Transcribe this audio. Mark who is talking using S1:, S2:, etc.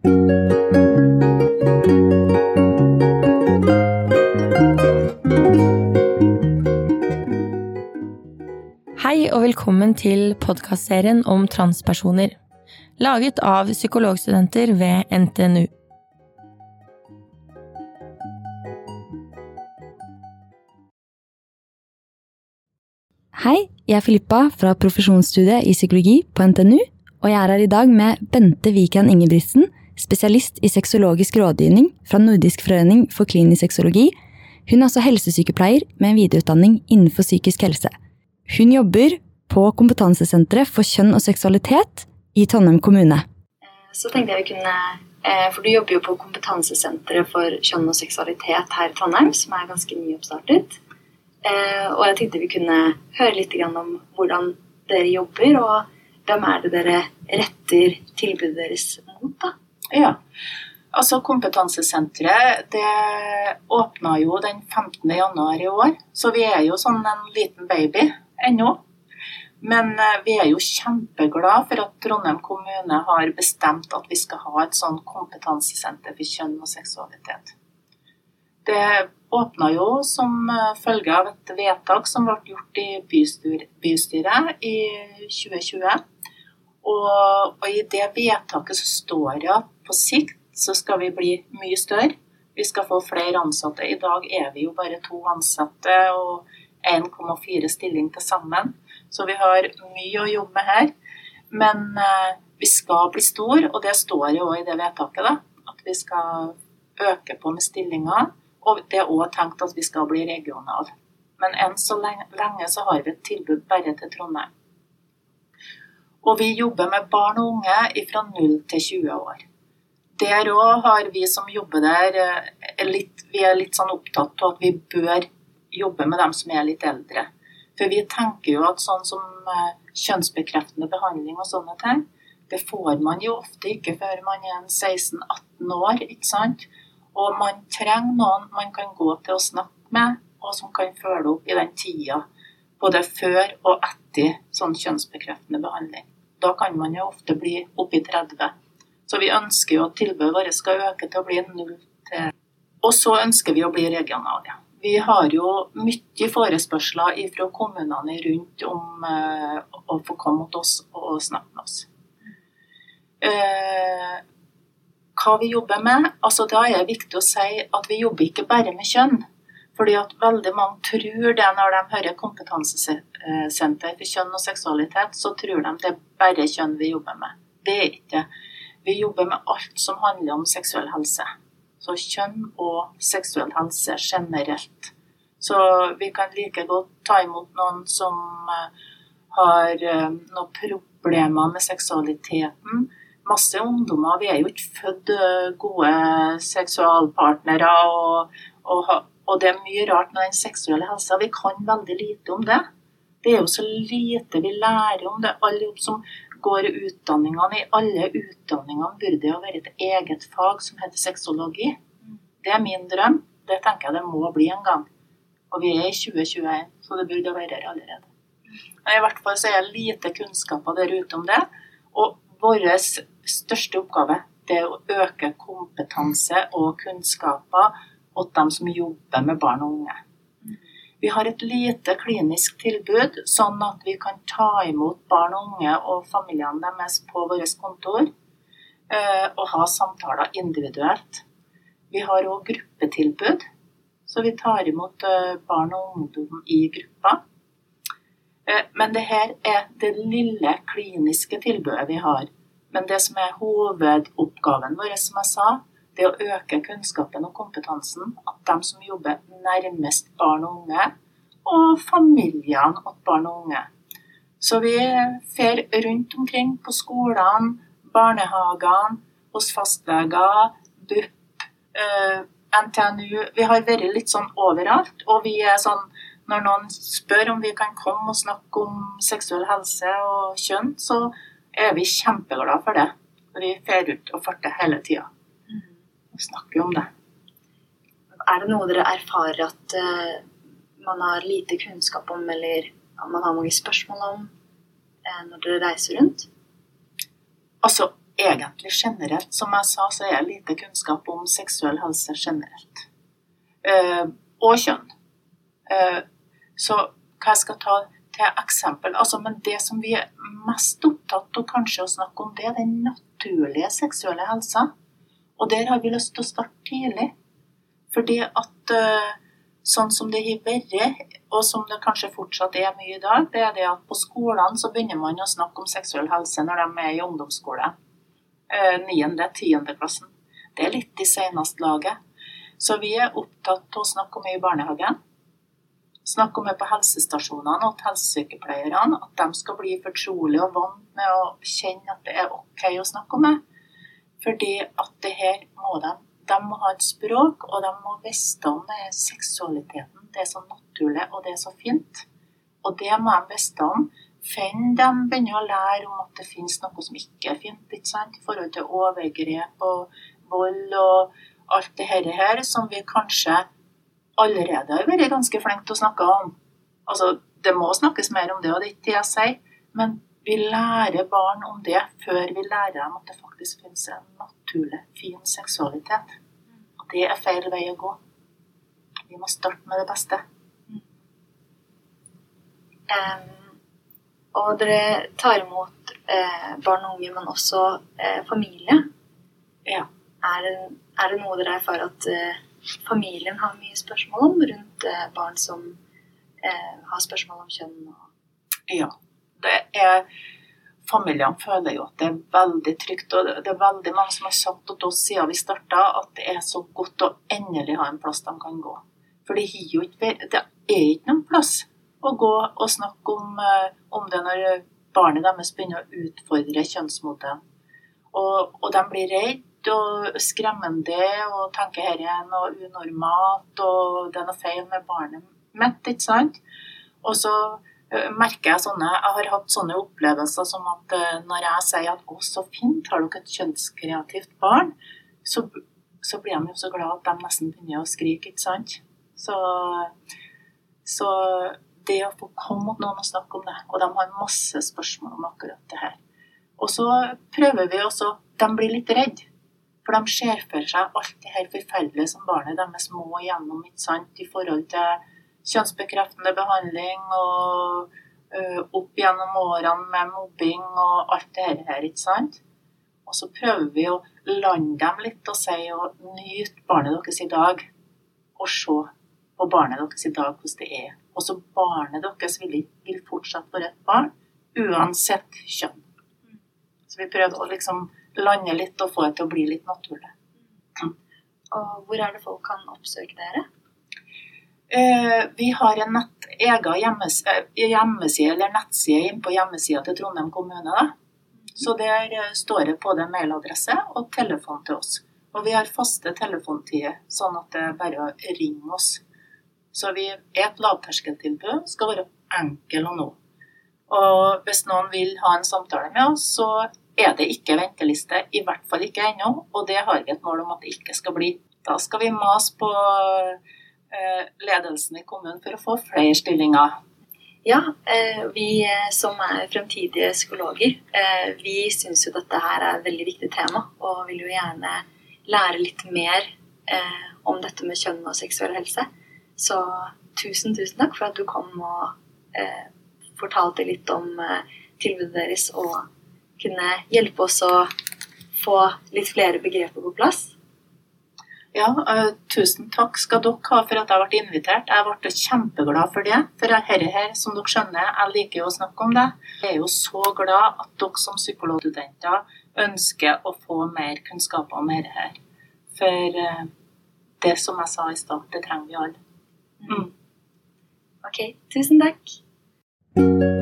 S1: Hei og velkommen til podkastserien om transpersoner, laget av psykologstudenter ved NTNU.
S2: Hei, jeg er Filippa fra profesjonsstudiet i psykologi på NTNU, og jeg er her i dag med Bente Vikan Ingebrigtsen, spesialist i sexologisk rådgivning fra Nordisk forening for klinisk sexologi. Hun er også helsesykepleier med en videreutdanning innenfor psykisk helse. Hun jobber på Kompetansesenteret for kjønn og seksualitet i Trondheim kommune.
S3: Så tenkte jeg vi kunne eh, For du jobber jo på Kompetansesenteret for kjønn og seksualitet her i Trondheim, som er ganske nyoppstartet. Eh, og jeg tenkte vi kunne høre litt om hvordan dere jobber, og hvem er det dere retter tilbudet deres mot? da?
S4: Ja, altså Kompetansesenteret det åpna jo den 15. januar i år, så vi er jo sånn en liten baby ennå. Men eh, vi er jo kjempeglade for at Trondheim kommune har bestemt at vi skal ha et sånn kompetansesenter for kjønn og seksualitet. Det åpna jo som eh, følge av et vedtak som ble gjort i bystyret i 2020. Og, og, i det vedtaket så står det at på sikt så skal vi bli mye større. Vi skal få flere ansatte. I dag er vi jo bare to ansatte og 1,4 stilling til sammen. Så vi har mye å jobbe med her. Men eh, vi skal bli store, og det står jo òg i det vedtaket, da, at vi skal øke på med stillinger. Og det er òg tenkt at vi skal bli regional. Men enn så lenge, så har vi et tilbud bare til Trondheim. Og vi jobber med barn og unge fra 0 til 20 år. Der òg har vi som jobber der, eh, litt, vi er litt sånn opptatt av at vi bør jobbe med dem som er litt eldre. For vi tenker jo at sånn som eh, kjønnsbekreftende behandling og sånne ting, det får man jo ofte ikke før man er 16-18 år. ikke sant? Og man trenger noen man kan gå til å snakke med, og som kan følge opp i den tida. Både før og etter sånn kjønnsbekreftende behandling. Da kan man jo ofte bli oppi 30. Så vi ønsker jo at tilbudet vårt skal øke til å bli null til Og så ønsker vi å bli regionale. Vi har jo mye forespørsler fra kommunene rundt om uh, å få komme mot oss og snakke med oss. Uh, hva vi jobber med. Altså, da er det viktig å si at vi jobber ikke bare med kjønn. Fordi at veldig mange tror det når de hører kompetansesenter for kjønn og seksualitet, så tror de det er bare kjønn vi jobber med. Det er ikke Vi jobber med alt som handler om seksuell helse. Så kjønn og seksuell helse generelt. Så vi kan like godt ta imot noen som eh, har eh, noen problemer med seksualiteten masse ungdommer Vi er jo ikke født eh, gode seksualpartnere. Og, og, og, det er mye rart med den seksuelle helsa. Vi kan veldig lite om det. Det er jo så lite vi lærer om det. Alle som går utdanningene, I alle utdanningene burde det være et eget fag som heter sexologi. Det er min drøm. Det tenker jeg det må bli en gang. Og vi er i 2021, så det burde være her allerede. Men I hvert fall så er det lite kunnskaper der ute om det. Og vår største oppgave er å øke kompetanse og kunnskaper hos dem som jobber med barn og unge. Vi har et lite klinisk tilbud, sånn at vi kan ta imot barn og unge og familiene deres på vårt kontor eh, og ha samtaler individuelt. Vi har òg gruppetilbud, så vi tar imot eh, barn og ungdom i grupper. Eh, men det her er det lille kliniske tilbudet vi har. Men det som er hovedoppgaven vår, som jeg sa, er å øke kunnskapen og kompetansen. At de som jobber nærmest barn og unge, og familiene til barn og unge. Så vi fer rundt omkring på skolene, barnehagene, hos fastleger, BUP, eh, NTNU. Vi har vært litt sånn overalt. Og vi er sånn når noen spør om vi kan komme og snakke om seksuell helse og kjønn, så er vi kjempeglade for det. Vi fer ut og farter hele tida snakker om det.
S3: Er det noe dere erfarer at uh, man har lite kunnskap om, eller man har mange spørsmål om uh, når dere reiser rundt?
S4: Altså, egentlig generelt. Som jeg sa, så er det lite kunnskap om seksuell helse generelt. Uh, og kjønn. Så hva jeg skal ta til eksempel altså, Men det som vi er mest opptatt av kanskje å snakke om, det er den naturlige seksuelle helsa. Og der har vi lyst til å starte tidlig. Fordi at eh, sånn som det har vært, og som det kanskje fortsatt er mye i dag, det er det at på skolene så begynner man å snakke om seksuell helse når de er i ungdomsskole. Eh, niende, tiende klassen. Det er litt i seneste laget. Så vi er opptatt av å snakke om det i barnehagen. Snakke om det på helsestasjonene og til helsesykepleierne. At de skal bli fortrolige og vant med å kjenne at det er OK å snakke om det. Fordi at det her må de De må ha et språk, og de må vite om seksualiteten. Det er så naturlig, og det er så fint. Og det må de vite om. Fenn de begynner å lære om at det finnes noe som ikke er fint, ikke sant? i forhold til overgrep og vold og alt det her som vi kanskje allerede har vært ganske flinke til å snakke om. Altså, det må snakkes mer om det, og det er ikke det jeg sier, men vi lærer barn om det før vi lærer dem at det faktisk finnes en naturlig, fin seksualitet. Og det er feil vei å gå. Vi må starte med det beste.
S3: Um, og dere tar imot eh, barn og unge, men også eh, familie.
S4: Ja.
S3: Er det, er det noe dere erfarer at eh, familien har mye spørsmål om rundt eh, barn som eh, har spørsmål om kjønn? Og...
S4: Ja. Det er Familiene føler jo at det er veldig trygt. Og det er veldig mange som har sagt til oss siden vi starta at det er så godt å endelig ha en plass de kan gå. For det, det er ikke noen plass å gå og snakke om, eh, om det når barnet deres begynner å utfordre kjønnsmodellen. Og, og de blir redde og skremmende og tenker her er noe unormalt og det er noe feil med barnet mitt, ikke sant? Og så merker jeg sånne Jeg har hatt sånne opplevelser som at uh, når jeg sier at 'Å, så fint, har dere et kjønnskreativt barn', så, så blir de jo så glad at de nesten begynner å skrike, ikke sant? Så, så det å få komme mot noen og snakke om det, og de har masse spørsmål om akkurat det her. Og så prøver vi også De blir litt redde. For de ser for seg alt det her forferdelige som barnet deres må igjennom ikke sant, i forhold til kjønnsbekreftende behandling og uh, opp gjennom årene med mobbing og alt det her, ikke sant. Og så prøver vi å lande dem litt og si og nyte barnet deres i dag. Og se på barnet deres i dag hvordan det er. Og så barnet deres vil, vil fortsatt være et barn, uansett kjønn. Så vi prøver å liksom lande litt og få det til å bli litt naturlig.
S3: Og hvor er det folk kan oppsøke dere?
S4: Eh, vi har en nett, egen hjemmeside, eh, hjemmeside eller nettside inn på hjemmesida til Trondheim kommune. Da. Så der eh, står det både mailadresse og telefon til oss. Og vi har faste telefontider, sånn at det bare er å ringe oss. Så vi er et lavterskeltilbud, skal være enkel å nå. Og hvis noen vil ha en samtale med oss, så er det ikke venteliste. I hvert fall ikke ennå, og det har vi et mål om at det ikke skal bli. Da skal vi mase på ledelsen i kommunen for å få flere stillinger.
S3: Ja, eh, vi eh, som er fremtidige psykologer, vi syns jo dette her er et veldig viktig tema, og vil jo gjerne lære litt mer om dette med kjønn og seksuell helse. Så tusen, tusen takk for at du kom og fortalte litt om tilbudet deres og kunne hjelpe oss å få litt flere begreper på plass.
S4: Ja, uh, tusen takk skal dere ha for at jeg ble invitert. Jeg ble kjempeglad for det. For dette her, som dere skjønner, jeg liker jo å snakke om det. Jeg er jo så glad at dere som psykologstudenter ønsker å få mer kunnskaper om dette her. For uh, det som jeg sa i stad, det trenger vi alle. Mm.
S3: Ok, tusen takk.